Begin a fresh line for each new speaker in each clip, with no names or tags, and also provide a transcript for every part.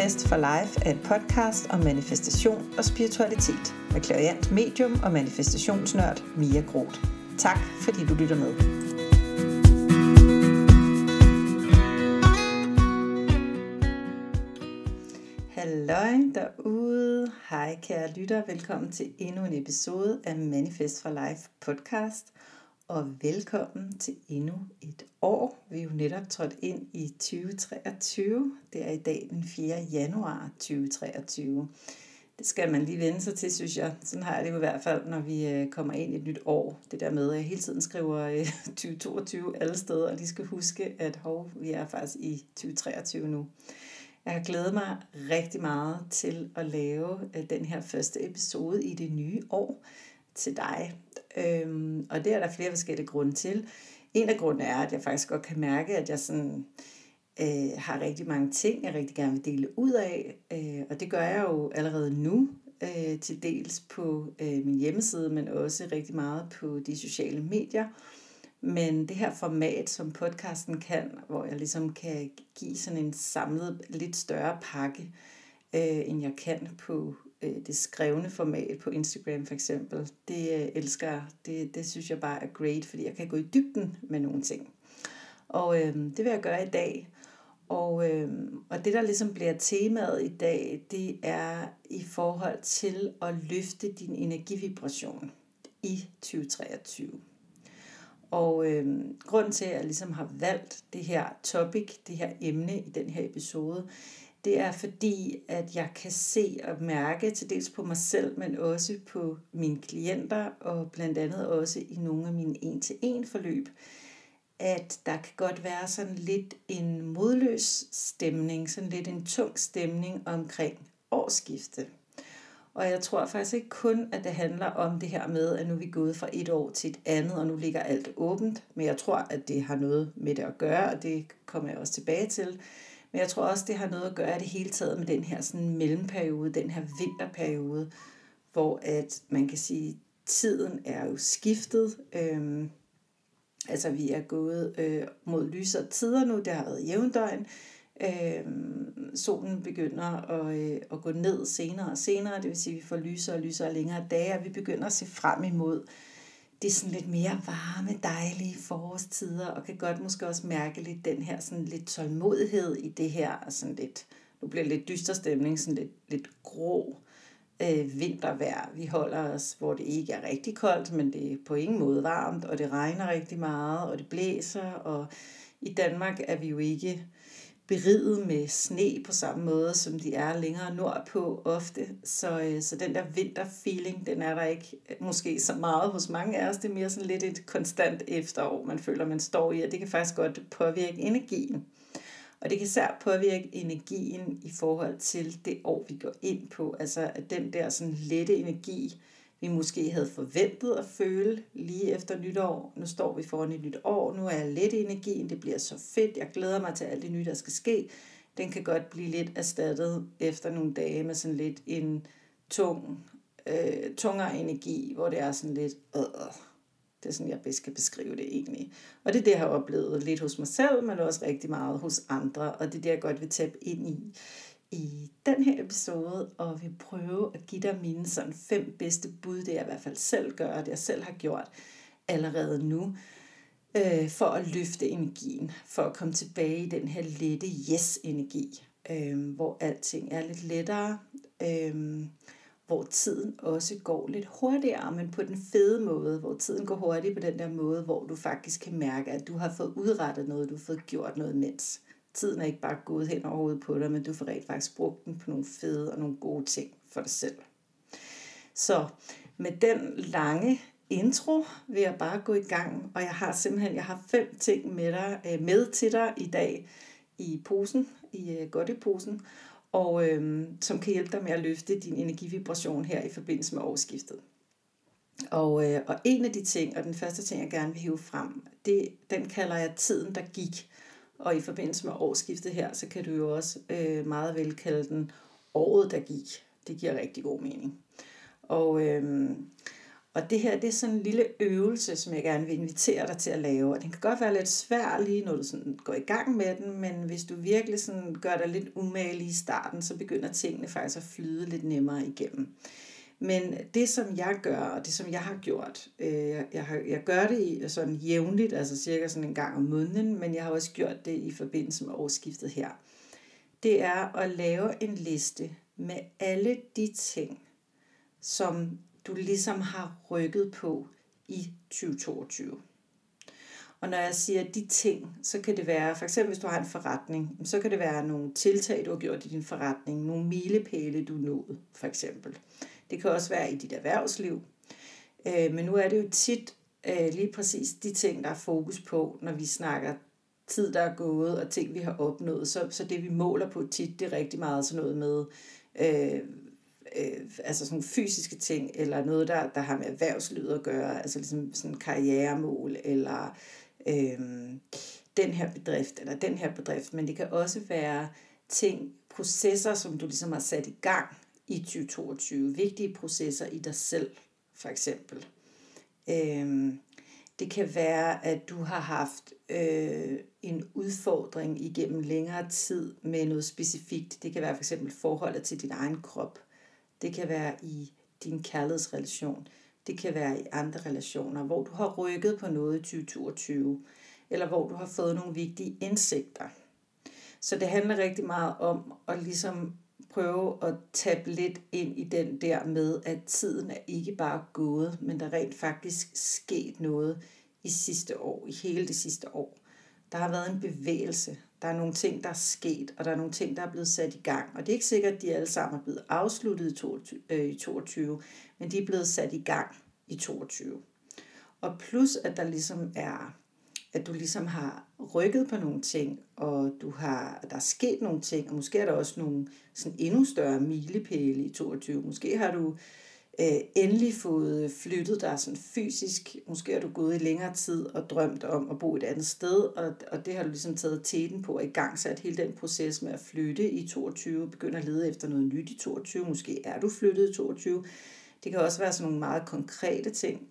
Manifest for Life er et podcast om manifestation og spiritualitet med klariant medium og manifestationsnørd Mia Groth. Tak fordi du lytter med. Halløj derude. Hej kære lytter. Velkommen til endnu en episode af Manifest for Life podcast og velkommen til endnu et år. Vi er jo netop trådt ind i 2023. Det er i dag den 4. januar 2023. Det skal man lige vende sig til, synes jeg. Sådan har jeg det i hvert fald, når vi øh, kommer ind i et nyt år. Det der med, at jeg hele tiden skriver øh, 2022 alle steder, og de skal huske, at hov, vi er faktisk i 2023 nu. Jeg har glædet mig rigtig meget til at lave øh, den her første episode i det nye år til dig. Øhm, og det er der flere forskellige grunde til. En af grundene er, at jeg faktisk godt kan mærke, at jeg sådan, øh, har rigtig mange ting, jeg rigtig gerne vil dele ud af. Øh, og det gør jeg jo allerede nu, øh, til dels på øh, min hjemmeside, men også rigtig meget på de sociale medier. Men det her format, som podcasten kan, hvor jeg ligesom kan give sådan en samlet, lidt større pakke, øh, end jeg kan på øh, det skrevne format på Instagram for eksempel, det øh, elsker jeg. Det, det synes jeg bare er great, fordi jeg kan gå i dybden med nogle ting. Og øh, det vil jeg gøre i dag. Og, øh, og det, der ligesom bliver temaet i dag, det er i forhold til at løfte din energivibration i 2023. Og øh, grunden til, at jeg ligesom har valgt det her topic, det her emne i den her episode, det er fordi, at jeg kan se og mærke til dels på mig selv, men også på mine klienter, og blandt andet også i nogle af mine en-til-en forløb, at der kan godt være sådan lidt en modløs stemning, sådan lidt en tung stemning omkring årsskifte. Og jeg tror faktisk ikke kun, at det handler om det her med, at nu er vi gået fra et år til et andet, og nu ligger alt åbent. Men jeg tror, at det har noget med det at gøre, og det kommer jeg også tilbage til. Men jeg tror også, det har noget at gøre det hele taget med den her sådan mellemperiode, den her vinterperiode, hvor at man kan sige, tiden er jo skiftet. Øhm, altså vi er gået øh, mod lysere tider nu, det har været jævndøgn. Øhm, solen begynder at, øh, at gå ned senere og senere, det vil sige, at vi får lysere og lysere og længere dage, og vi begynder at se frem imod det er sådan lidt mere varme, dejlige forårstider, og kan godt måske også mærke lidt den her sådan lidt tålmodighed i det her, og sådan lidt, nu bliver det lidt dyster stemning, sådan lidt, lidt grå øh, vintervejr. Vi holder os, hvor det ikke er rigtig koldt, men det er på ingen måde varmt, og det regner rigtig meget, og det blæser, og i Danmark er vi jo ikke beriget med sne på samme måde, som de er længere nordpå ofte. Så, øh, så den der vinterfeeling, den er der ikke øh, måske så meget hos mange af os. Det er mere sådan lidt et konstant efterår, man føler, man står i, og det kan faktisk godt påvirke energien. Og det kan især påvirke energien i forhold til det år, vi går ind på. Altså at den der sådan lette energi, vi måske havde forventet at føle lige efter nytår. Nu står vi foran et nyt år, nu er jeg lidt i energien, det bliver så fedt, jeg glæder mig til alt det nye, der skal ske. Den kan godt blive lidt erstattet efter nogle dage med sådan lidt en tung, øh, tungere energi, hvor det er sådan lidt, øh, det er sådan, jeg bedst kan beskrive det egentlig. Og det er det, jeg har oplevet lidt hos mig selv, men også rigtig meget hos andre, og det er det, jeg godt vil tabe ind i i den her episode, og vil prøve at give dig mine sådan fem bedste bud, det jeg i hvert fald selv gør, det jeg selv har gjort allerede nu, øh, for at løfte energien, for at komme tilbage i den her lette yes-energi, øh, hvor alting er lidt lettere, øh, hvor tiden også går lidt hurtigere, men på den fede måde, hvor tiden går hurtigt på den der måde, hvor du faktisk kan mærke, at du har fået udrettet noget, du har fået gjort noget mens. Tiden er ikke bare gået hen over hovedet på dig, men du får rent faktisk brugt den på nogle fede og nogle gode ting for dig selv. Så med den lange intro vil jeg bare gå i gang, og jeg har simpelthen jeg har fem ting med, dig, øh, med til dig i dag i posen, i øh, godteposen, og øh, som kan hjælpe dig med at løfte din energivibration her i forbindelse med årsskiftet. Og, øh, og en af de ting, og den første ting, jeg gerne vil hive frem, det, den kalder jeg tiden, der gik. Og i forbindelse med årsskiftet her, så kan du jo også øh, meget vel kalde den året, der gik. Det giver rigtig god mening. Og, øh, Og det her, det er sådan en lille øvelse, som jeg gerne vil invitere dig til at lave. Og den kan godt være lidt svær lige, når du sådan går i gang med den, men hvis du virkelig sådan gør dig lidt umagelig i starten, så begynder tingene faktisk at flyde lidt nemmere igennem. Men det, som jeg gør, og det, som jeg har gjort, øh, jeg, har, jeg gør det i, sådan jævnligt, altså cirka sådan en gang om måneden, men jeg har også gjort det i forbindelse med årsskiftet her. Det er at lave en liste med alle de ting, som du ligesom har rykket på i 2022. Og når jeg siger de ting, så kan det være, for eksempel hvis du har en forretning, så kan det være nogle tiltag, du har gjort i din forretning, nogle milepæle, du nåede, for eksempel. Det kan også være i dit erhvervsliv. Øh, men nu er det jo tit øh, lige præcis de ting, der er fokus på, når vi snakker tid, der er gået, og ting, vi har opnået. Så, så det, vi måler på tit, det er rigtig meget sådan noget med, øh, øh, altså sådan fysiske ting, eller noget, der, der har med erhvervslivet at gøre, altså ligesom sådan karrieremål, eller øh, den her bedrift, eller den her bedrift, men det kan også være ting, processer, som du ligesom har sat i gang i 2022, vigtige processer i dig selv, for eksempel. Øhm, det kan være, at du har haft øh, en udfordring igennem længere tid med noget specifikt. Det kan være for eksempel forholdet til din egen krop. Det kan være i din kærlighedsrelation. Det kan være i andre relationer, hvor du har rykket på noget i 2022, eller hvor du har fået nogle vigtige indsigter. Så det handler rigtig meget om at ligesom prøve at tabe lidt ind i den der med, at tiden er ikke bare gået, men der rent faktisk sket noget i sidste år, i hele det sidste år. Der har været en bevægelse. Der er nogle ting, der er sket, og der er nogle ting, der er blevet sat i gang. Og det er ikke sikkert, at de alle sammen er blevet afsluttet i 22, øh, i 22 men de er blevet sat i gang i 22. Og plus, at der ligesom er at du ligesom har rykket på nogle ting, og du har, der er sket nogle ting, og måske er der også nogle sådan endnu større milepæle i 22. Måske har du øh, endelig fået flyttet dig sådan fysisk. Måske har du gået i længere tid og drømt om at bo et andet sted, og, og det har du ligesom taget teten på og i gang sat hele den proces med at flytte i 22, begynder at lede efter noget nyt i 22. Måske er du flyttet i 22. Det kan også være sådan nogle meget konkrete ting.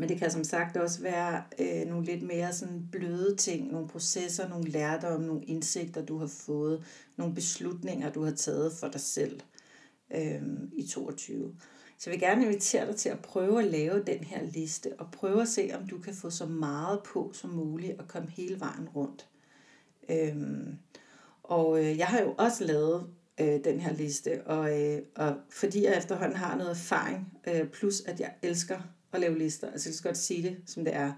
Men det kan som sagt også være øh, nogle lidt mere sådan bløde ting, nogle processer, nogle lærdomme, nogle indsigter, du har fået, nogle beslutninger, du har taget for dig selv øh, i 22. Så jeg vil gerne invitere dig til at prøve at lave den her liste, og prøve at se, om du kan få så meget på som muligt, og komme hele vejen rundt. Øhm, og øh, jeg har jo også lavet øh, den her liste, og, øh, og fordi jeg efterhånden har noget erfaring, øh, plus at jeg elsker at lave lister, altså jeg skal godt sige det, som det er.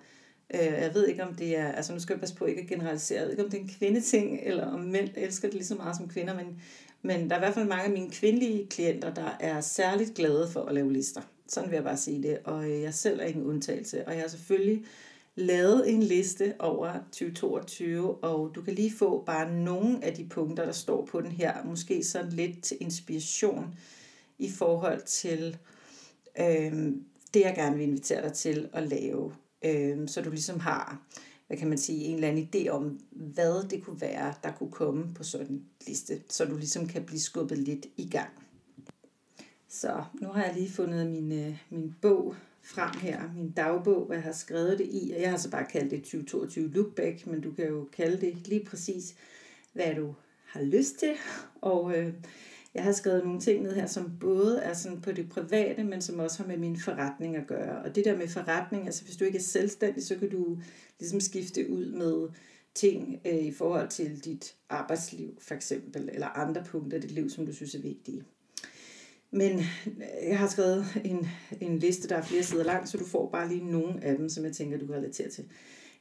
Øh, jeg ved ikke, om det er, altså nu skal jeg passe på ikke at generalisere, jeg ved ikke, om det er en kvindeting, eller om mænd elsker det lige så meget som kvinder, men men der er i hvert fald mange af mine kvindelige klienter, der er særligt glade for at lave lister. Sådan vil jeg bare sige det. Og øh, jeg selv er ingen undtagelse. Og jeg har selvfølgelig lavet en liste over 2022, og du kan lige få bare nogle af de punkter, der står på den her. Måske sådan lidt til inspiration i forhold til øh, det, jeg gerne vil invitere dig til at lave. Øh, så du ligesom har hvad kan man sige, en eller anden idé om, hvad det kunne være, der kunne komme på sådan en liste, så du ligesom kan blive skubbet lidt i gang. Så nu har jeg lige fundet min, øh, min bog frem her, min dagbog, hvor jeg har skrevet det i, og jeg har så bare kaldt det 2022 Lookback, men du kan jo kalde det lige præcis, hvad du har lyst til. Og øh, jeg har skrevet nogle ting ned her, som både er sådan på det private, men som også har med min forretning at gøre. Og det der med forretning, altså hvis du ikke er selvstændig, så kan du ligesom skifte ud med ting øh, i forhold til dit arbejdsliv, for eksempel, eller andre punkter i dit liv, som du synes er vigtige. Men øh, jeg har skrevet en, en liste, der er flere sider lang, så du får bare lige nogle af dem, som jeg tænker, du kan relatere til.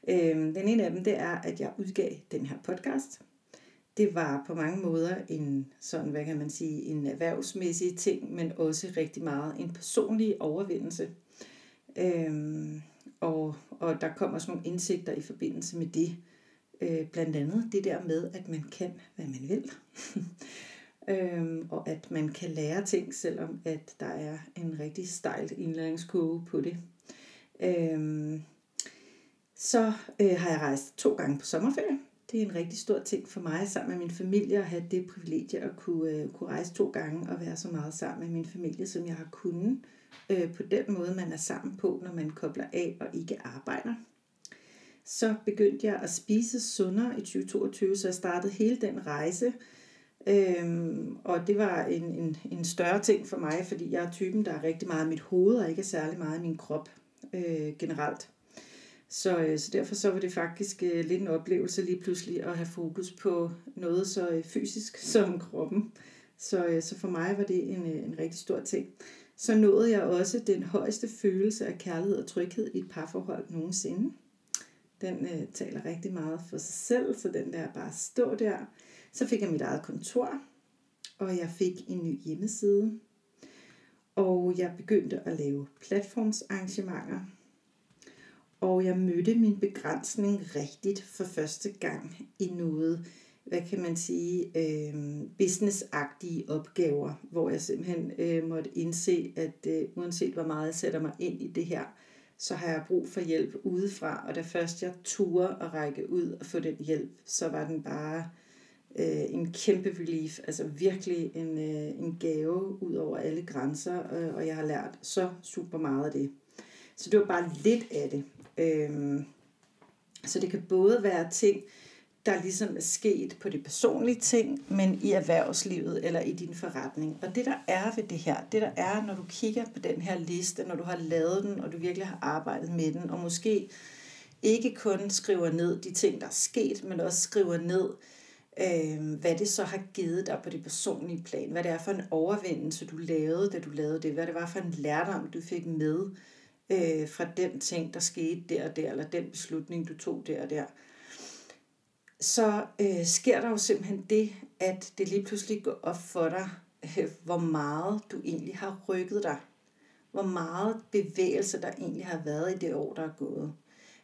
Øhm, den ene af dem, det er, at jeg udgav den her podcast det var på mange måder en sådan, hvad kan man sige, en erhvervsmæssig ting, men også rigtig meget en personlig overvindelse. Øhm, og, og der kommer også nogle indsigter i forbindelse med det. Øh, blandt andet det der med, at man kan, hvad man vil. øhm, og at man kan lære ting, selvom at der er en rigtig stejl indlæringskurve på det. Øhm, så øh, har jeg rejst to gange på sommerferie det er en rigtig stor ting for mig sammen med min familie at have det privilegie at kunne, øh, kunne rejse to gange og være så meget sammen med min familie, som jeg har kunnet øh, på den måde, man er sammen på, når man kobler af og ikke arbejder. Så begyndte jeg at spise sundere i 2022, så jeg startede hele den rejse. Øhm, og det var en, en, en større ting for mig, fordi jeg er typen, der er rigtig meget i mit hoved, og ikke særlig meget i min krop øh, generelt. Så, øh, så derfor så var det faktisk øh, lidt en oplevelse lige pludselig at have fokus på noget så øh, fysisk som kroppen. Så, øh, så for mig var det en, øh, en rigtig stor ting. Så nåede jeg også den højeste følelse af kærlighed og tryghed i et parforhold nogensinde. Den øh, taler rigtig meget for sig selv, så den der bare stå der. Så fik jeg mit eget kontor, og jeg fik en ny hjemmeside. Og jeg begyndte at lave platformsarrangementer. Og jeg mødte min begrænsning rigtigt for første gang i noget, hvad kan man sige, øh, businessagtige opgaver, hvor jeg simpelthen øh, måtte indse, at øh, uanset hvor meget jeg sætter mig ind i det her, så har jeg brug for hjælp udefra. Og da først jeg turde at række ud og få den hjælp, så var den bare øh, en kæmpe relief. Altså virkelig en, øh, en gave ud over alle grænser, øh, og jeg har lært så super meget af det. Så det var bare lidt af det. Øhm, så det kan både være ting, der ligesom er sket på det personlige ting, men i erhvervslivet eller i din forretning. Og det der er ved det her, det der er, når du kigger på den her liste, når du har lavet den, og du virkelig har arbejdet med den, og måske ikke kun skriver ned de ting, der er sket, men også skriver ned, øh, hvad det så har givet dig på det personlige plan, hvad det er for en overvindelse, du lavede, da du lavede det, hvad det var for en lærdom, du fik med øh, fra den ting, der skete der og der, eller den beslutning, du tog der og der så øh, sker der jo simpelthen det, at det lige pludselig går op for dig, øh, hvor meget du egentlig har rykket dig. Hvor meget bevægelse der egentlig har været i det år, der er gået.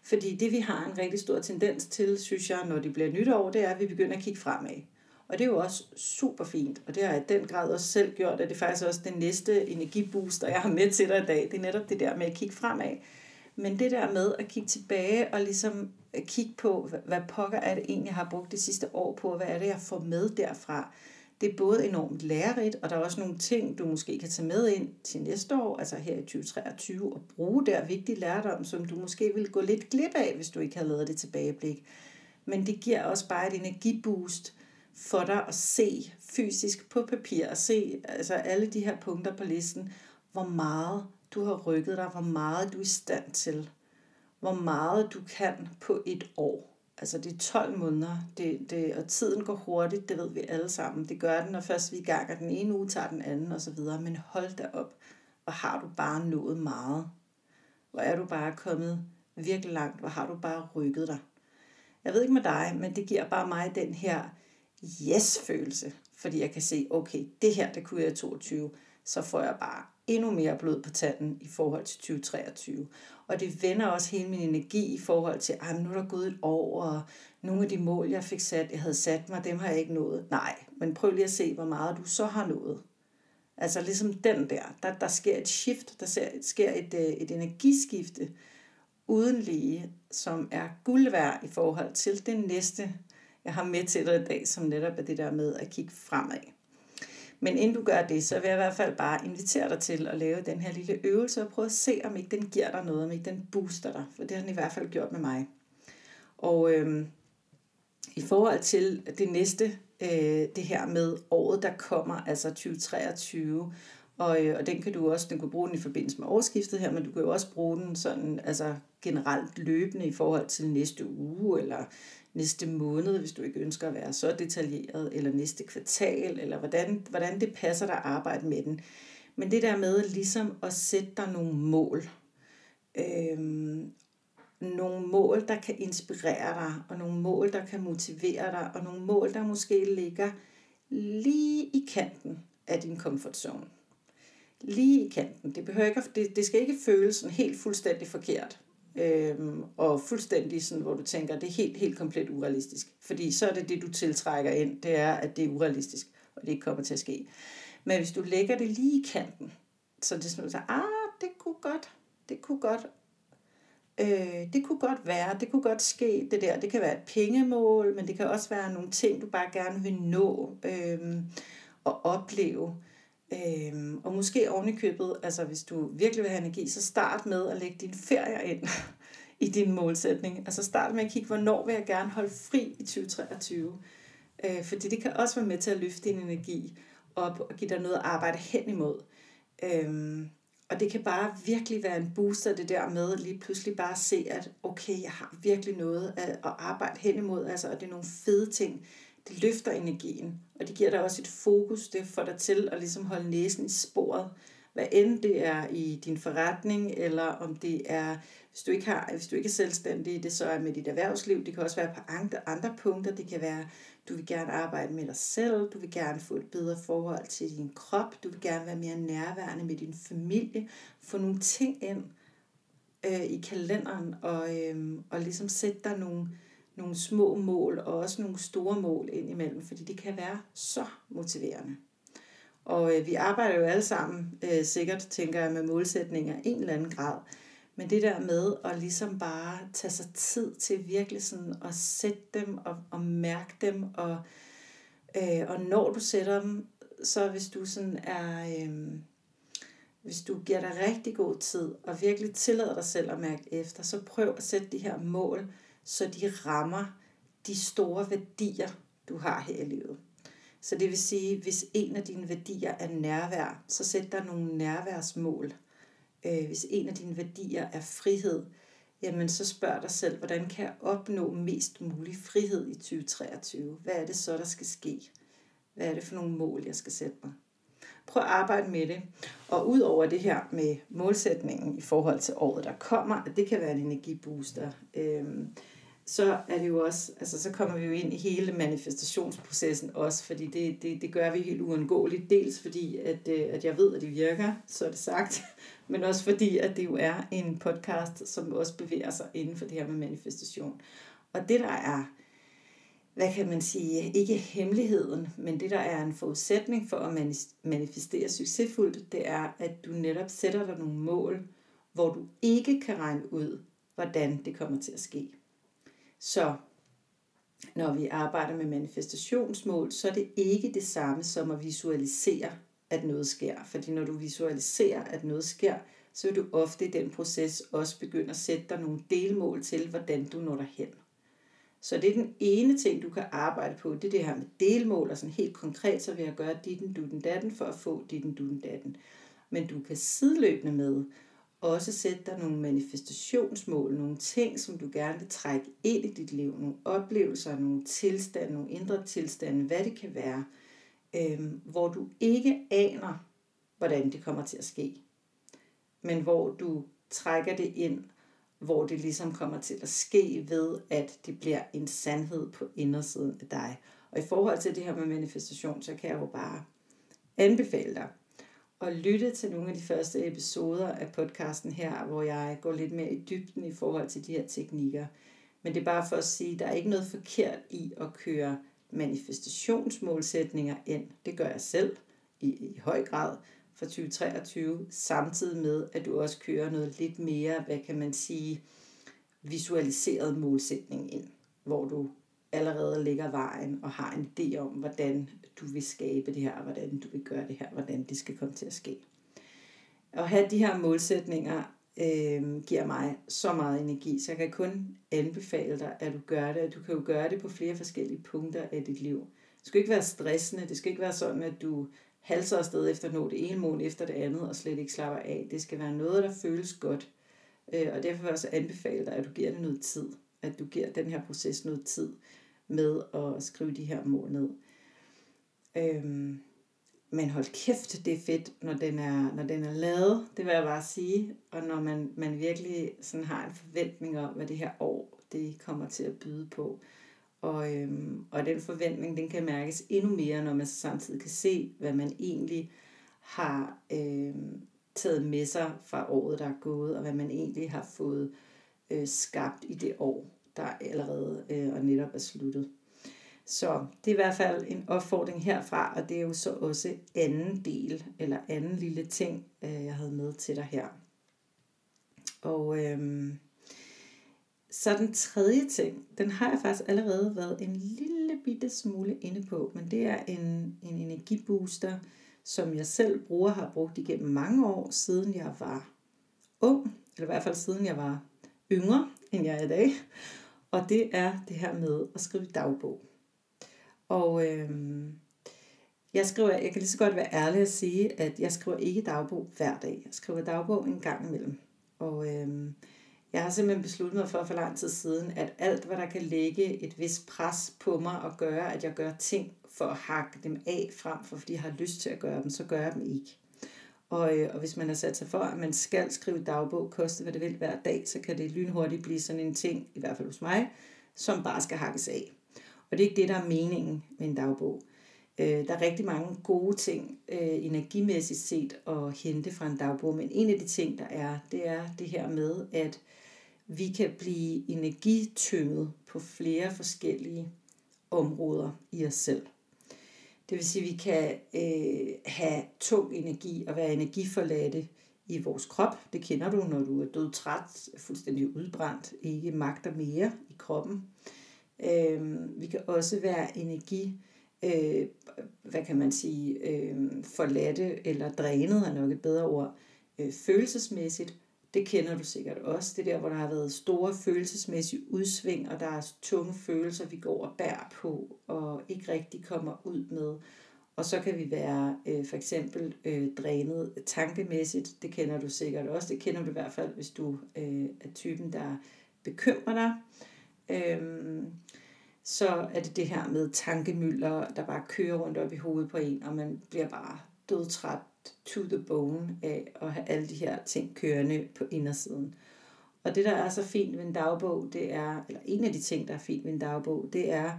Fordi det vi har en rigtig stor tendens til, synes jeg, når det bliver nytår, det er, at vi begynder at kigge fremad. Og det er jo også super fint, og det har jeg i den grad også selv gjort, at det er faktisk også den næste energibooster, jeg har med til dig i dag. Det er netop det der med at kigge fremad. Men det der med at kigge tilbage og ligesom kigge på, hvad pokker er det egentlig, jeg har brugt det sidste år på, og hvad er det, jeg får med derfra. Det er både enormt lærerigt, og der er også nogle ting, du måske kan tage med ind til næste år, altså her i 2023, og bruge der vigtig lærdom, som du måske vil gå lidt glip af, hvis du ikke havde lavet det tilbageblik. Men det giver også bare et energiboost for dig at se fysisk på papir, og se altså alle de her punkter på listen, hvor meget du har rykket dig, hvor meget du er i stand til, hvor meget du kan på et år. Altså det er 12 måneder, det, det, og tiden går hurtigt, det ved vi alle sammen. Det gør den, når først vi er i gang, og den ene uge tager den anden osv. Men hold da op, hvor har du bare nået meget. Hvor er du bare kommet virkelig langt, hvor har du bare rykket dig. Jeg ved ikke med dig, men det giver bare mig den her yes-følelse, fordi jeg kan se, okay, det her, det kunne jeg i 22, så får jeg bare endnu mere blod på tanden i forhold til 2023. Og det vender også hele min energi i forhold til, ah, at nu er der gået et år, og nogle af de mål, jeg fik sat, jeg havde sat mig, dem har jeg ikke nået. Nej, men prøv lige at se, hvor meget du så har nået. Altså ligesom den der, der, der sker et shift, der sker et, øh, et energiskifte uden lige, som er guld værd i forhold til det næste, jeg har med til dig i dag, som netop er det der med at kigge fremad. Men inden du gør det, så vil jeg i hvert fald bare invitere dig til at lave den her lille øvelse og prøve at se, om ikke den giver dig noget, om ikke den booster dig. For det har den i hvert fald gjort med mig. Og øhm, i forhold til det næste, øh, det her med året, der kommer, altså 2023, og, øh, og den kan du også, den kan bruge den i forbindelse med årsskiftet her, men du kan jo også bruge den sådan, altså generelt løbende i forhold til næste uge, eller næste måned, hvis du ikke ønsker at være så detaljeret, eller næste kvartal, eller hvordan, hvordan det passer dig at arbejde med den. Men det der med ligesom at sætte dig nogle mål. Øhm, nogle mål, der kan inspirere dig, og nogle mål, der kan motivere dig, og nogle mål, der måske ligger lige i kanten af din comfort zone. Lige i kanten. Det, behøver ikke, det, det skal ikke føles sådan helt fuldstændig forkert øhm, og fuldstændig sådan, hvor du tænker, det er helt, helt komplet urealistisk. Fordi så er det det, du tiltrækker ind, det er, at det er urealistisk, og det ikke kommer til at ske. Men hvis du lægger det lige i kanten, så det er sådan, at ah, det kunne godt, det kunne godt, øh, det kunne godt være, det kunne godt ske, det der, det kan være et pengemål, men det kan også være nogle ting, du bare gerne vil nå øh, og opleve. Øhm, og måske oven i købet, altså hvis du virkelig vil have energi, så start med at lægge dine ferier ind i din målsætning. Altså start med at kigge, hvornår vil jeg gerne holde fri i 2023. Øh, fordi det kan også være med til at løfte din energi op og give dig noget at arbejde hen imod. Øhm, og det kan bare virkelig være en booster, det der med lige pludselig bare at se, at okay, jeg har virkelig noget at, at arbejde hen imod, altså, og det er nogle fede ting. Det løfter energien, og det giver dig også et fokus, det får dig til at ligesom holde næsen i sporet. Hvad end det er i din forretning, eller om det er, hvis du ikke, har, hvis du ikke er selvstændig, det så er med dit erhvervsliv. Det kan også være på andre, andre punkter. Det kan være, du vil gerne arbejde med dig selv, du vil gerne få et bedre forhold til din krop, du vil gerne være mere nærværende med din familie, få nogle ting ind øh, i kalenderen, og, øh, og ligesom sætte dig nogle, nogle små mål, og også nogle store mål ind imellem, fordi det kan være så motiverende. Og øh, vi arbejder jo alle sammen øh, sikkert, tænker jeg, med målsætninger i en eller anden grad. Men det der med at ligesom bare tage sig tid til virkelig sådan at sætte dem og, og mærke dem, og, øh, og når du sætter dem, så hvis du sådan er, øh, hvis du giver dig rigtig god tid, og virkelig tillader dig selv at mærke efter, så prøv at sætte de her mål, så de rammer de store værdier, du har her i livet. Så det vil sige, hvis en af dine værdier er nærvær, så sæt dig nogle nærværsmål øh, hvis en af dine værdier er frihed, jamen så spørg dig selv, hvordan kan jeg opnå mest mulig frihed i 2023? Hvad er det så, der skal ske? Hvad er det for nogle mål, jeg skal sætte mig? Prøv at arbejde med det. Og ud over det her med målsætningen i forhold til året, der kommer, at det kan være en energibooster, øh, så er det jo også, altså så kommer vi jo ind i hele manifestationsprocessen også, fordi det, det, det gør vi helt uundgåeligt, dels fordi, at, øh, at jeg ved, at det virker, så er det sagt, men også fordi, at det jo er en podcast, som også bevæger sig inden for det her med manifestation. Og det der er, hvad kan man sige, ikke hemmeligheden, men det der er en forudsætning for at manifestere succesfuldt, det er, at du netop sætter dig nogle mål, hvor du ikke kan regne ud, hvordan det kommer til at ske. Så når vi arbejder med manifestationsmål, så er det ikke det samme som at visualisere, at noget sker. Fordi når du visualiserer, at noget sker, så vil du ofte i den proces også begynde at sætte dig nogle delmål til, hvordan du når derhen. Så det er den ene ting, du kan arbejde på, det er det her med delmål, og sådan helt konkret, så vil jeg gøre ditten, dutten, datten, for at få ditten, dutten, datten. Men du kan sideløbende med også sætte dig nogle manifestationsmål, nogle ting, som du gerne vil trække ind i dit liv, nogle oplevelser, nogle tilstande, nogle indre tilstande, hvad det kan være, øh, hvor du ikke aner, hvordan det kommer til at ske, men hvor du trækker det ind, hvor det ligesom kommer til at ske ved, at det bliver en sandhed på indersiden af dig. Og i forhold til det her med manifestation, så kan jeg jo bare anbefale dig, og lytte til nogle af de første episoder af podcasten her, hvor jeg går lidt mere i dybden i forhold til de her teknikker. Men det er bare for at sige, at der er ikke noget forkert i at køre manifestationsmålsætninger ind. Det gør jeg selv i, i høj grad for 2023, samtidig med, at du også kører noget lidt mere, hvad kan man sige, visualiseret målsætning ind, hvor du allerede ligger vejen og har en idé om, hvordan du vil skabe det her, hvordan du vil gøre det her, hvordan det skal komme til at ske. At have de her målsætninger øh, giver mig så meget energi, så jeg kan kun anbefale dig, at du gør det. Du kan jo gøre det på flere forskellige punkter af dit liv. Det skal ikke være stressende, det skal ikke være sådan, at du halser afsted efter at nå det ene mål efter det andet, og slet ikke slapper af. Det skal være noget, der føles godt. Øh, og derfor vil jeg også anbefale dig, at du giver det noget tid. At du giver den her proces noget tid med at skrive de her mål ned. Øhm, men hold kæft, det er fedt, når den er, når den er lavet, det vil jeg bare sige. Og når man, man virkelig sådan har en forventning om, hvad det her år det kommer til at byde på. Og, øhm, og den forventning, den kan mærkes endnu mere, når man samtidig kan se, hvad man egentlig har øhm, taget med sig fra året, der er gået, og hvad man egentlig har fået øh, skabt i det år, der allerede øh, og netop er sluttet. Så det er i hvert fald en opfordring herfra, og det er jo så også anden del, eller anden lille ting, øh, jeg havde med til dig her. Og øh, så den tredje ting, den har jeg faktisk allerede været en lille bitte smule inde på, men det er en, en energibooster, som jeg selv bruger, har brugt igennem mange år, siden jeg var ung, eller i hvert fald siden jeg var yngre, end jeg er i dag. Og det er det her med at skrive dagbog. Og øh, jeg skriver, jeg kan lige så godt være ærlig at sige, at jeg skriver ikke dagbog hver dag. Jeg skriver dagbog en gang imellem. Og øh, jeg har simpelthen besluttet mig for for lang tid siden, at alt, hvad der kan lægge et vis pres på mig og gøre, at jeg gør ting for at hakke dem af frem for, fordi jeg har lyst til at gøre dem, så gør jeg dem ikke. Og, øh, og hvis man har sat sig for, at man skal skrive dagbog, koste hvad det vil hver dag, så kan det lynhurtigt blive sådan en ting, i hvert fald hos mig, som bare skal hakkes af. Og det er ikke det, der er meningen med en dagbog. Øh, der er rigtig mange gode ting øh, energimæssigt set at hente fra en dagbog, men en af de ting, der er, det er det her med, at vi kan blive energitynget på flere forskellige områder i os selv. Det vil sige, at vi kan øh, have tung energi og være energiforladte i vores krop. Det kender du, når du er død træt, fuldstændig udbrændt, ikke magter mere i kroppen. Øh, vi kan også være energi, øh, hvad kan man sige, øh, forladte eller drænet er nok et bedre ord, øh, følelsesmæssigt. Det kender du sikkert også. Det der, hvor der har været store følelsesmæssige udsving, og der er tunge følelser, vi går og bærer på, og ikke rigtig kommer ud med. Og så kan vi være øh, for eksempel øh, drænet tankemæssigt. Det kender du sikkert også. Det kender du i hvert fald, hvis du øh, er typen, der bekymrer dig. Øhm, så er det det her med tankemøller, der bare kører rundt op i hovedet på en, og man bliver bare dødtræt to the bone af at have alle de her ting kørende på indersiden. Og det, der er så fint ved en dagbog, det er, eller en af de ting, der er fint ved en dagbog, det er,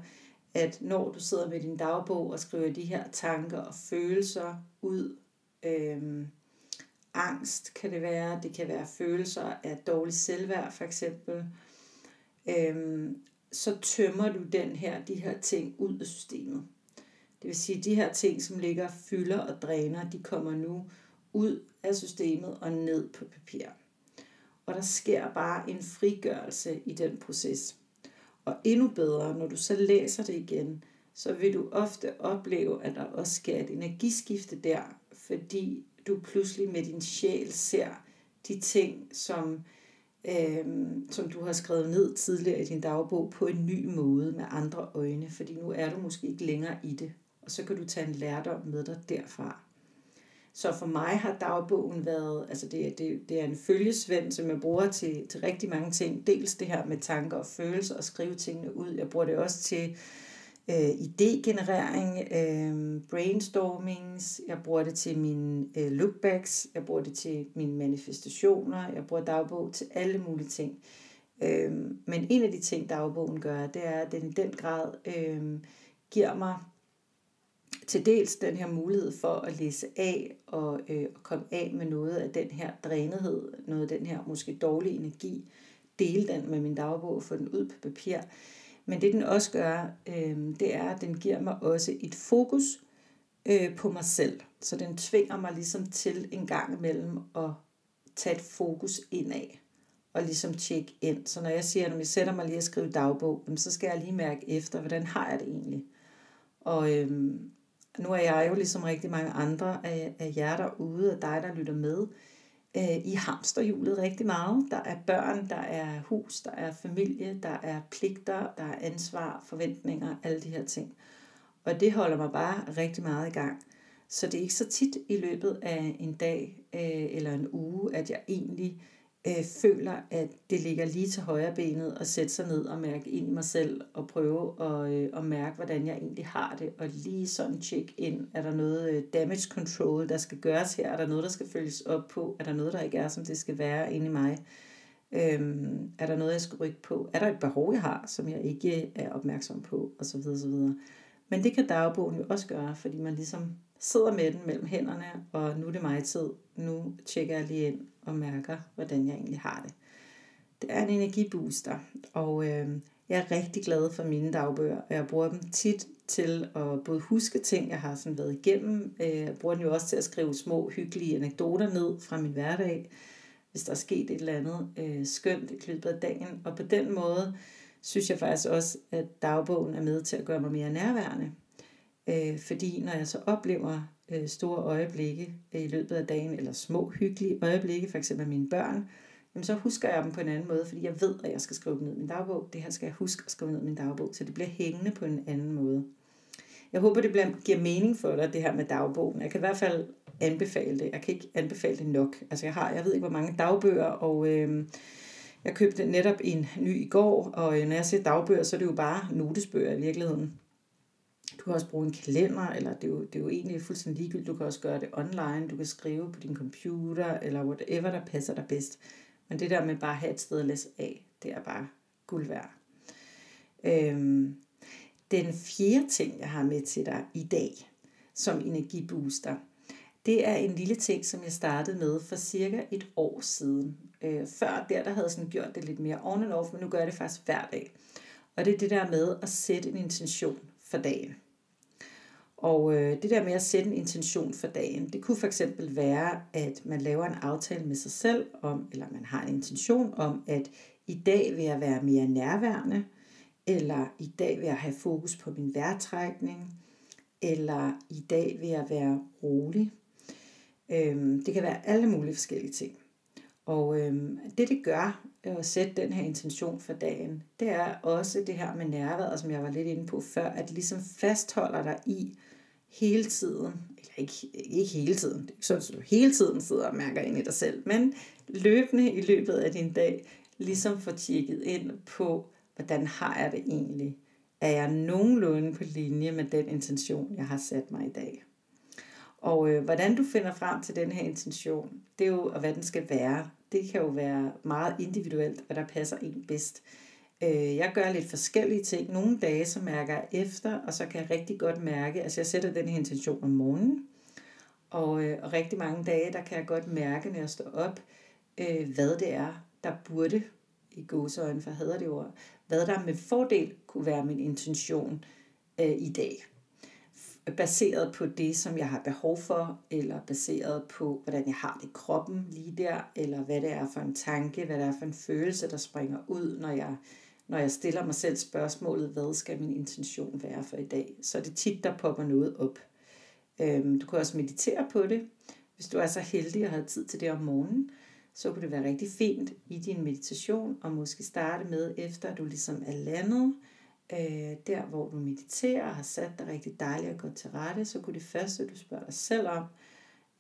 at når du sidder med din dagbog og skriver de her tanker og følelser ud, øhm, angst kan det være, det kan være følelser af dårlig selvværd for eksempel, øhm, så tømmer du den her, de her ting ud af systemet. Det vil sige, at de her ting, som ligger fylder og dræner, de kommer nu ud af systemet og ned på papir. Og der sker bare en frigørelse i den proces. Og endnu bedre, når du så læser det igen, så vil du ofte opleve, at der også sker et energiskifte der, fordi du pludselig med din sjæl ser de ting, som, øh, som du har skrevet ned tidligere i din dagbog på en ny måde med andre øjne, fordi nu er du måske ikke længere i det, og så kan du tage en lærdom med dig derfra. Så for mig har dagbogen været, altså det, det, det er en følgesvend, som jeg bruger til, til rigtig mange ting. Dels det her med tanker og følelser og skrive tingene ud. Jeg bruger det også til øh, idégenerering, øh, brainstormings. Jeg bruger det til mine øh, lookbacks. Jeg bruger det til mine manifestationer. Jeg bruger dagbog til alle mulige ting. Øh, men en af de ting, dagbogen gør, det er, at den i den grad øh, giver mig til dels den her mulighed for at læse af og, øh, og komme af med noget af den her drænethed, noget af den her måske dårlige energi, dele den med min dagbog og få den ud på papir. Men det den også gør, øh, det er, at den giver mig også et fokus øh, på mig selv. Så den tvinger mig ligesom til en gang imellem at tage et fokus indad og ligesom tjekke ind. Så når jeg siger, at jeg sætter mig lige og skriver dagbog, så skal jeg lige mærke efter, hvordan har jeg det egentlig? Og, øhm, nu er jeg jo ligesom rigtig mange andre af, af jer derude, og dig, der lytter med, øh, i hamsterhjulet rigtig meget. Der er børn, der er hus, der er familie, der er pligter, der er ansvar, forventninger, alle de her ting. Og det holder mig bare rigtig meget i gang. Så det er ikke så tit i løbet af en dag øh, eller en uge, at jeg egentlig øh, Øh, føler, at det ligger lige til højre benet at sætte sig ned og mærke ind i mig selv og prøve at, øh, at mærke, hvordan jeg egentlig har det. Og lige sådan check ind, er der noget øh, damage control, der skal gøres her? Er der noget, der skal følges op på? Er der noget, der ikke er, som det skal være inde i mig? Øhm, er der noget, jeg skal rykke på? Er der et behov, jeg har, som jeg ikke øh, er opmærksom på? Og så videre, så videre. Men det kan dagbogen jo også gøre, fordi man ligesom sidder med den mellem hænderne, og nu er det mig tid. Nu tjekker jeg lige ind og mærker, hvordan jeg egentlig har det. Det er en energibooster, og øh, jeg er rigtig glad for mine dagbøger, og jeg bruger dem tit til at både huske ting, jeg har sådan været igennem. Øh, jeg bruger den jo også til at skrive små, hyggelige anekdoter ned fra min hverdag, hvis der er sket et eller andet øh, skønt i løbet af dagen. Og på den måde synes jeg faktisk også, at dagbogen er med til at gøre mig mere nærværende. Øh, fordi når jeg så oplever øh, store øjeblikke øh, i løbet af dagen, eller små hyggelige øjeblikke, for eksempel mine børn, jamen så husker jeg dem på en anden måde, fordi jeg ved, at jeg skal skrive dem ned i min dagbog. Det her skal jeg huske at skrive ned i min dagbog, så det bliver hængende på en anden måde. Jeg håber, det bliver, giver mening for dig, det her med dagbogen. Jeg kan i hvert fald anbefale det. Jeg kan ikke anbefale det nok. Altså jeg har, jeg ved ikke, hvor mange dagbøger, og øh, jeg købte netop en ny i går, og øh, når jeg siger dagbøger, så er det jo bare notesbøger i virkeligheden. Du kan også bruge en kalender, eller det er jo, det er jo egentlig fuldstændig ligegyldigt. Du kan også gøre det online, du kan skrive på din computer, eller whatever, der passer dig bedst. Men det der med bare at have et sted at læse af, det er bare guld værd. Øhm, den fjerde ting, jeg har med til dig i dag, som energibooster, det er en lille ting, som jeg startede med for cirka et år siden. Øh, før der, der havde jeg sådan gjort det lidt mere on and off, men nu gør jeg det faktisk hver dag. Og det er det der med at sætte en intention for dagen. Og øh, det der med at sætte en intention for dagen, det kunne for eksempel være, at man laver en aftale med sig selv om, eller man har en intention om, at i dag vil jeg være mere nærværende, eller i dag vil jeg have fokus på min vejrtrækning, eller i dag vil jeg være rolig. Øhm, det kan være alle mulige forskellige ting. Og øhm, det det gør at sætte den her intention for dagen, det er også det her med nærværet, som jeg var lidt inde på før, at ligesom fastholder dig i hele tiden, eller ikke, ikke hele tiden, det er ikke sådan, at du hele tiden sidder og mærker ind i dig selv, men løbende i løbet af din dag, ligesom får tjekket ind på, hvordan har jeg det egentlig? Er jeg nogenlunde på linje med den intention, jeg har sat mig i dag? Og øh, hvordan du finder frem til den her intention, det er jo, og hvad den skal være, det kan jo være meget individuelt, hvad der passer en bedst. Øh, jeg gør lidt forskellige ting. Nogle dage, så mærker jeg efter, og så kan jeg rigtig godt mærke, altså jeg sætter den her intention om morgenen, og, øh, og rigtig mange dage, der kan jeg godt mærke, når jeg står op, øh, hvad det er, der burde, i gåseøjne, for hader det ord, hvad der med fordel kunne være min intention øh, i dag. Baseret på det, som jeg har behov for, eller baseret på, hvordan jeg har det i kroppen lige der, eller hvad det er for en tanke, hvad det er for en følelse, der springer ud, når jeg når jeg stiller mig selv spørgsmålet, hvad skal min intention være for i dag, så er det tit, der popper noget op. Øhm, du kan også meditere på det. Hvis du er så heldig at have tid til det om morgenen, så kunne det være rigtig fint i din meditation og måske starte med, efter du ligesom er landet, øh, der hvor du mediterer og har sat dig rigtig dejligt og godt til rette, så kunne det første, du spørger dig selv om,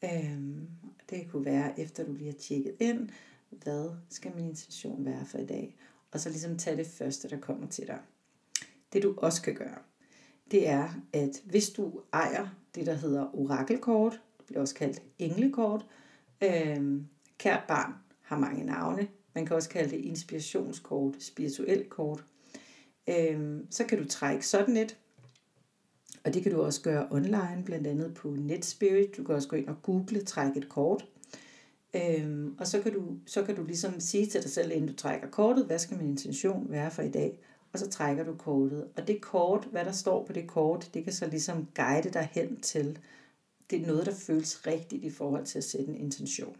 øh, det kunne være, efter du lige har tjekket ind, hvad skal min intention være for i dag? Og så ligesom tage det første, der kommer til dig. Det du også kan gøre, det er, at hvis du ejer det, der hedder orakelkort, det bliver også kaldt englekort, øh, kært barn har mange navne, man kan også kalde det inspirationskort, spirituelt kort, øh, så kan du trække sådan et, og det kan du også gøre online, blandt andet på NetSpirit. Du kan også gå ind og google, trække et kort. Øhm, og så kan, du, så kan du ligesom sige til dig selv, inden du trækker kortet, hvad skal min intention være for i dag? Og så trækker du kortet. Og det kort, hvad der står på det kort, det kan så ligesom guide dig hen til, det er noget, der føles rigtigt i forhold til at sætte en intention.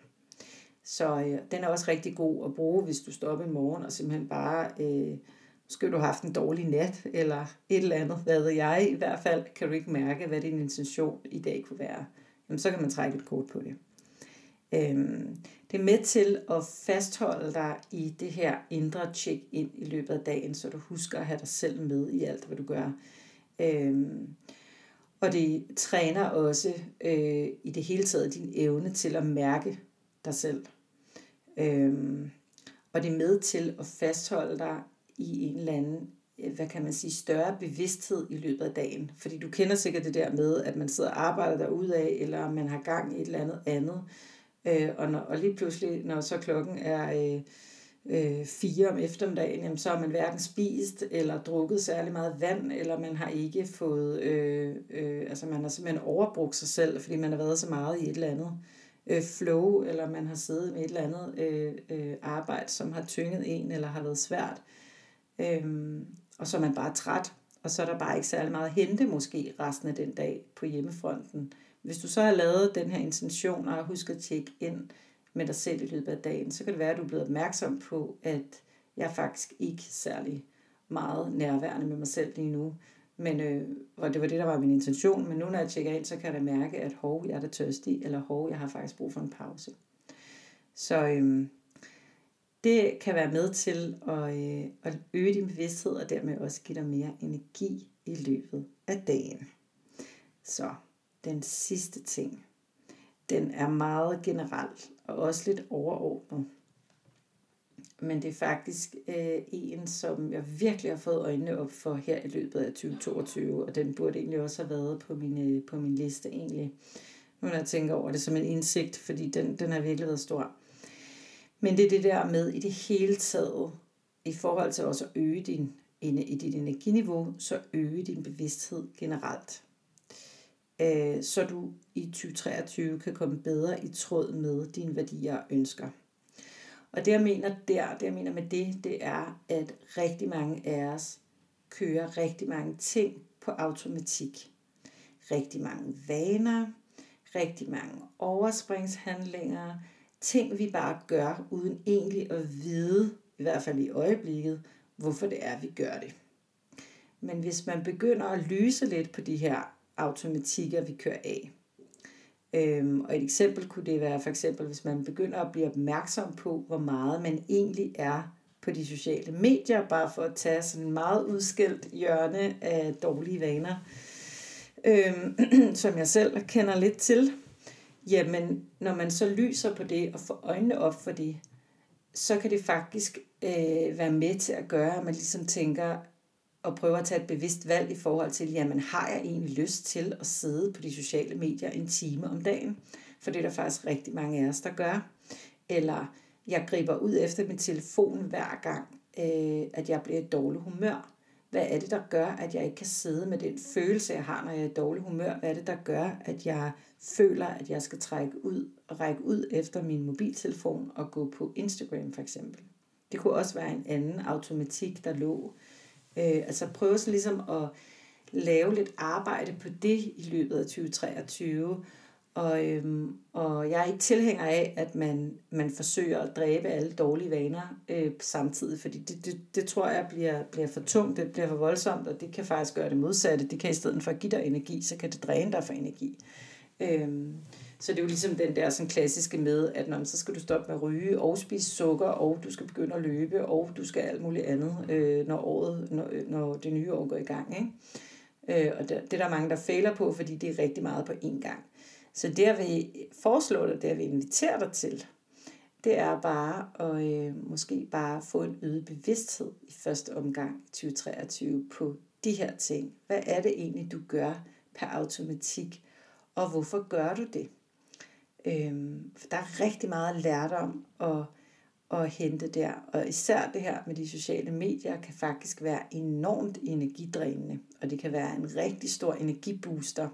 Så øh, den er også rigtig god at bruge, hvis du står op i morgen og simpelthen bare, øh, måske du har haft en dårlig nat, eller et eller andet, hvad ved jeg. I hvert fald kan du ikke mærke, hvad din intention i dag kunne være. Jamen, så kan man trække et kort på det. Øhm, det er med til at fastholde dig i det her indre tjek ind i løbet af dagen, så du husker at have dig selv med i alt, hvad du gør. Øhm, og det træner også øh, i det hele taget din evne til at mærke dig selv. Øhm, og det er med til at fastholde dig i en eller anden, øh, hvad kan man sige, større bevidsthed i løbet af dagen. Fordi du kender sikkert det der med, at man sidder og arbejder af, eller man har gang i et eller andet andet Øh, og, når, og lige pludselig, når så klokken er øh, øh, fire om eftermiddagen, jamen, så har man hverken spist eller drukket særlig meget vand, eller man har ikke fået, øh, øh, altså man har simpelthen overbrugt sig selv, fordi man har været så meget i et eller andet øh, flow, eller man har siddet med et eller andet øh, øh, arbejde, som har tynget en, eller har været svært. Øh, og så er man bare træt, og så er der bare ikke særlig meget at hente måske resten af den dag på hjemmefronten. Øh, hvis du så har lavet den her intention og husker at tjekke ind med dig selv i løbet af dagen, så kan det være, at du er blevet opmærksom på, at jeg faktisk ikke særlig meget nærværende med mig selv lige nu. Men øh, og det var det, der var min intention. Men nu når jeg tjekker ind, så kan jeg da mærke, at hov, jeg er da tørstig, eller hov, jeg har faktisk brug for en pause. Så øh, det kan være med til at, øh, at øge din bevidsthed, og dermed også give dig mere energi i løbet af dagen. Så den sidste ting, den er meget generel og også lidt overordnet. Men det er faktisk øh, en, som jeg virkelig har fået øjnene op for her i løbet af 2022, og den burde egentlig også have været på min, øh, på min liste egentlig. Nu når jeg tænker over det som en indsigt, fordi den, den har virkelig været stor. Men det er det der med i det hele taget, i forhold til også at øge din, i dit energiniveau, så øge din bevidsthed generelt. Øh, så du i 2023 kan komme bedre i tråd med dine værdier og ønsker. Og det jeg mener der, det jeg mener med det, det er, at rigtig mange af os kører rigtig mange ting på automatik. Rigtig mange vaner, rigtig mange overspringshandlinger, ting vi bare gør, uden egentlig at vide, i hvert fald i øjeblikket, hvorfor det er, vi gør det. Men hvis man begynder at lyse lidt på de her automatikker, vi kører af, Øhm, og et eksempel kunne det være for eksempel, hvis man begynder at blive opmærksom på, hvor meget man egentlig er på de sociale medier, bare for at tage sådan en meget udskilt hjørne af dårlige vaner, øhm, som jeg selv kender lidt til. Jamen, når man så lyser på det og får øjnene op for det, så kan det faktisk øh, være med til at gøre, at man ligesom tænker, og prøver at tage et bevidst valg i forhold til, jamen har jeg egentlig lyst til at sidde på de sociale medier en time om dagen? For det er der faktisk rigtig mange af os, der gør. Eller jeg griber ud efter min telefon hver gang, øh, at jeg bliver i dårlig humør. Hvad er det, der gør, at jeg ikke kan sidde med den følelse, jeg har, når jeg er i dårlig humør? Hvad er det, der gør, at jeg føler, at jeg skal trække ud og række ud efter min mobiltelefon og gå på Instagram for eksempel? Det kunne også være en anden automatik, der lå Øh, altså prøve så ligesom at lave lidt arbejde på det i løbet af 2023. Og, øhm, og jeg er ikke tilhænger af, at man, man forsøger at dræbe alle dårlige vaner øh, samtidig, fordi det, det, det tror jeg bliver, bliver for tungt, det bliver for voldsomt, og det kan faktisk gøre det modsatte. Det kan i stedet for at give dig energi, så kan det dræne dig for energi. Øhm, så det er jo ligesom den der sådan klassiske med, at når, så skal du stoppe med at ryge og spise sukker, og du skal begynde at løbe, og du skal alt muligt andet, øh, når, året, når, øh, når det nye år går i gang. Ikke? Øh, og det, det er der mange, der fejler på, fordi det er rigtig meget på én gang. Så det, jeg vil foreslå dig, det jeg vil invitere dig til, det er bare at øh, måske bare få en øget bevidsthed i første omgang 2023 på de her ting. Hvad er det egentlig, du gør per automatik, og hvorfor gør du det? Øhm, for der er rigtig meget lærdom at, at hente der. Og især det her med de sociale medier kan faktisk være enormt energidrænende. Og det kan være en rigtig stor energibooster.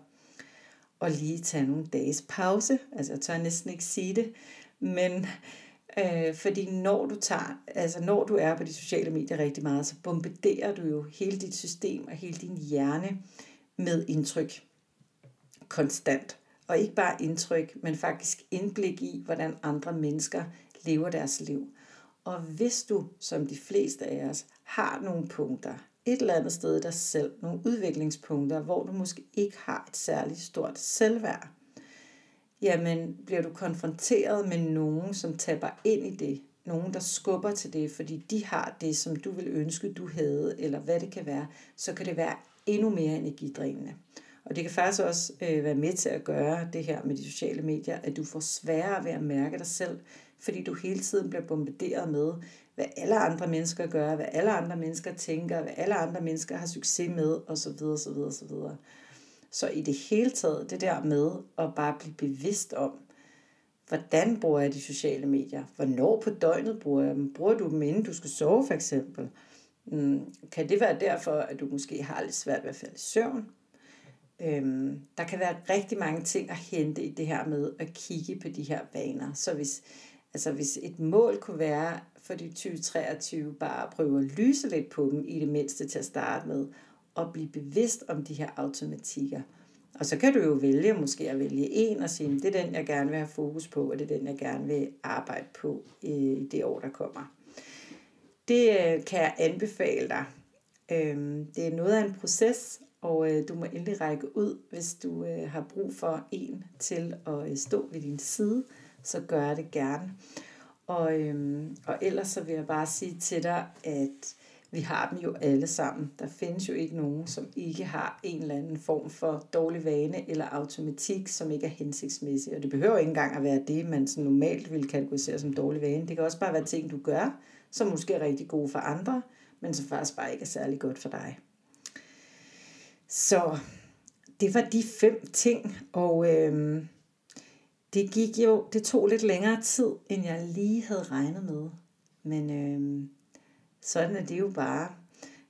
Og lige tage nogle dages pause. Altså jeg tør næsten ikke sige det. Men øh, fordi når du tager, altså når du er på de sociale medier rigtig meget, så bombarderer du jo hele dit system og hele din hjerne med indtryk konstant. Og ikke bare indtryk, men faktisk indblik i, hvordan andre mennesker lever deres liv. Og hvis du, som de fleste af os, har nogle punkter, et eller andet sted i dig selv, nogle udviklingspunkter, hvor du måske ikke har et særligt stort selvværd, jamen bliver du konfronteret med nogen, som taber ind i det, nogen, der skubber til det, fordi de har det, som du vil ønske, du havde, eller hvad det kan være, så kan det være endnu mere energidrænende. Og det kan faktisk også øh, være med til at gøre det her med de sociale medier, at du får sværere ved at mærke dig selv, fordi du hele tiden bliver bombarderet med, hvad alle andre mennesker gør, hvad alle andre mennesker tænker, hvad alle andre mennesker har succes med, osv. osv. osv. Så i det hele taget, det der med at bare blive bevidst om, hvordan bruger jeg de sociale medier? Hvornår på døgnet bruger jeg dem? Bruger du dem, inden du skal sove for eksempel? Mm, kan det være derfor, at du måske har lidt svært ved at falde i søvn? Øhm, der kan være rigtig mange ting at hente i det her med at kigge på de her vaner. Så hvis, altså hvis et mål kunne være for de 2023 bare at prøve at lyse lidt på dem i det mindste til at starte med, og blive bevidst om de her automatikker. Og så kan du jo vælge måske at vælge en og sige, det er den, jeg gerne vil have fokus på, og det er den, jeg gerne vil arbejde på øh, i det år, der kommer. Det øh, kan jeg anbefale dig. Øhm, det er noget af en proces, og øh, du må endelig række ud, hvis du øh, har brug for en til at øh, stå ved din side, så gør det gerne. Og, øhm, og ellers så vil jeg bare sige til dig, at vi har dem jo alle sammen. Der findes jo ikke nogen, som ikke har en eller anden form for dårlig vane eller automatik, som ikke er hensigtsmæssig. Og det behøver ikke engang at være det, man sådan normalt vil kategorisere som dårlig vane. Det kan også bare være ting, du gør, som måske er rigtig gode for andre, men som faktisk bare ikke er særlig godt for dig. Så det var de fem ting, og øh, det gik jo, det tog lidt længere tid, end jeg lige havde regnet med. Men øh, sådan er det jo bare.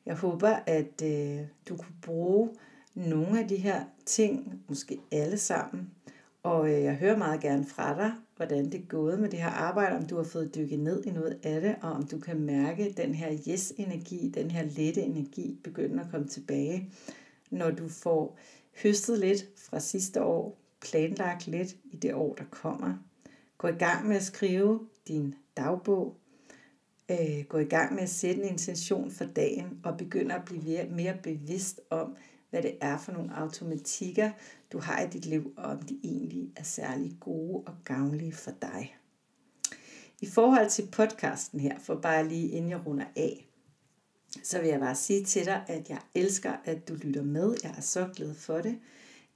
Jeg håber, at øh, du kunne bruge nogle af de her ting, måske alle sammen. Og øh, jeg hører meget gerne fra dig, hvordan det er gået med det her arbejde, om du har fået dykket ned i noget af det, og om du kan mærke den her yes-energi, den her lette energi begynde at komme tilbage, når du får høstet lidt fra sidste år, planlagt lidt i det år, der kommer. Gå i gang med at skrive din dagbog, øh, gå i gang med at sætte en intention for dagen og begynd at blive mere, mere bevidst om, hvad det er for nogle automatikker, du har i dit liv, og om de egentlig er særlig gode og gavnlige for dig. I forhold til podcasten her, for bare lige inden jeg runder af, så vil jeg bare sige til dig, at jeg elsker, at du lytter med. Jeg er så glad for det.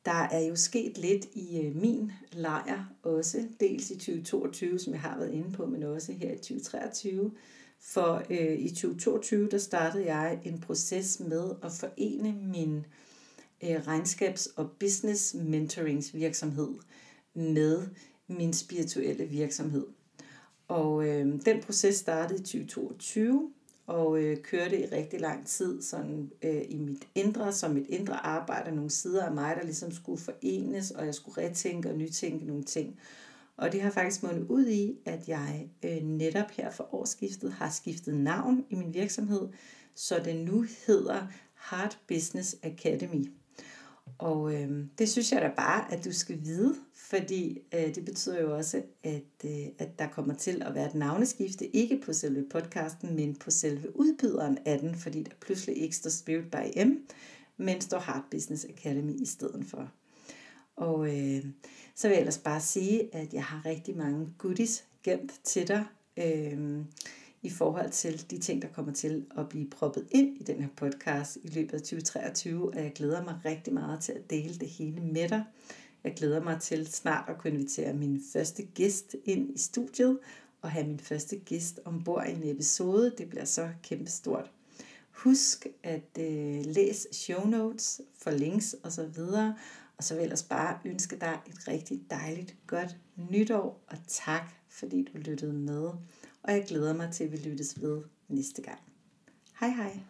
Der er jo sket lidt i øh, min lejr også, dels i 2022, som jeg har været inde på, men også her i 2023. For øh, i 2022, der startede jeg en proces med at forene min øh, regnskabs- og business mentoringsvirksomhed med min spirituelle virksomhed. Og øh, den proces startede i 2022, og øh, kørte i rigtig lang tid sådan, øh, i mit indre, som mit indre arbejde, nogle sider af mig, der ligesom skulle forenes, og jeg skulle retænke og nytænke nogle ting. Og det har faktisk mundet ud i, at jeg øh, netop her for årsskiftet har skiftet navn i min virksomhed, så den nu hedder Heart Business Academy. Og øh, det synes jeg da bare, at du skal vide, fordi øh, det betyder jo også, at, øh, at der kommer til at være et navneskifte, ikke på selve podcasten, men på selve udbyderen af den, fordi der pludselig ikke står Spirit by M, men står Heart Business Academy i stedet for. Og øh, så vil jeg ellers bare sige, at jeg har rigtig mange goodies gemt til dig. Øh, i forhold til de ting, der kommer til at blive proppet ind i den her podcast i løbet af 2023, og jeg glæder mig rigtig meget til at dele det hele med dig. Jeg glæder mig til snart at kunne invitere min første gæst ind i studiet, og have min første gæst ombord i en episode. Det bliver så kæmpestort. Husk at øh, læse show notes for links og så videre. Og så vil jeg ellers bare ønske dig et rigtig dejligt godt nytår, og tak fordi du lyttede med og jeg glæder mig til, at vi lyttes ved næste gang. Hej hej!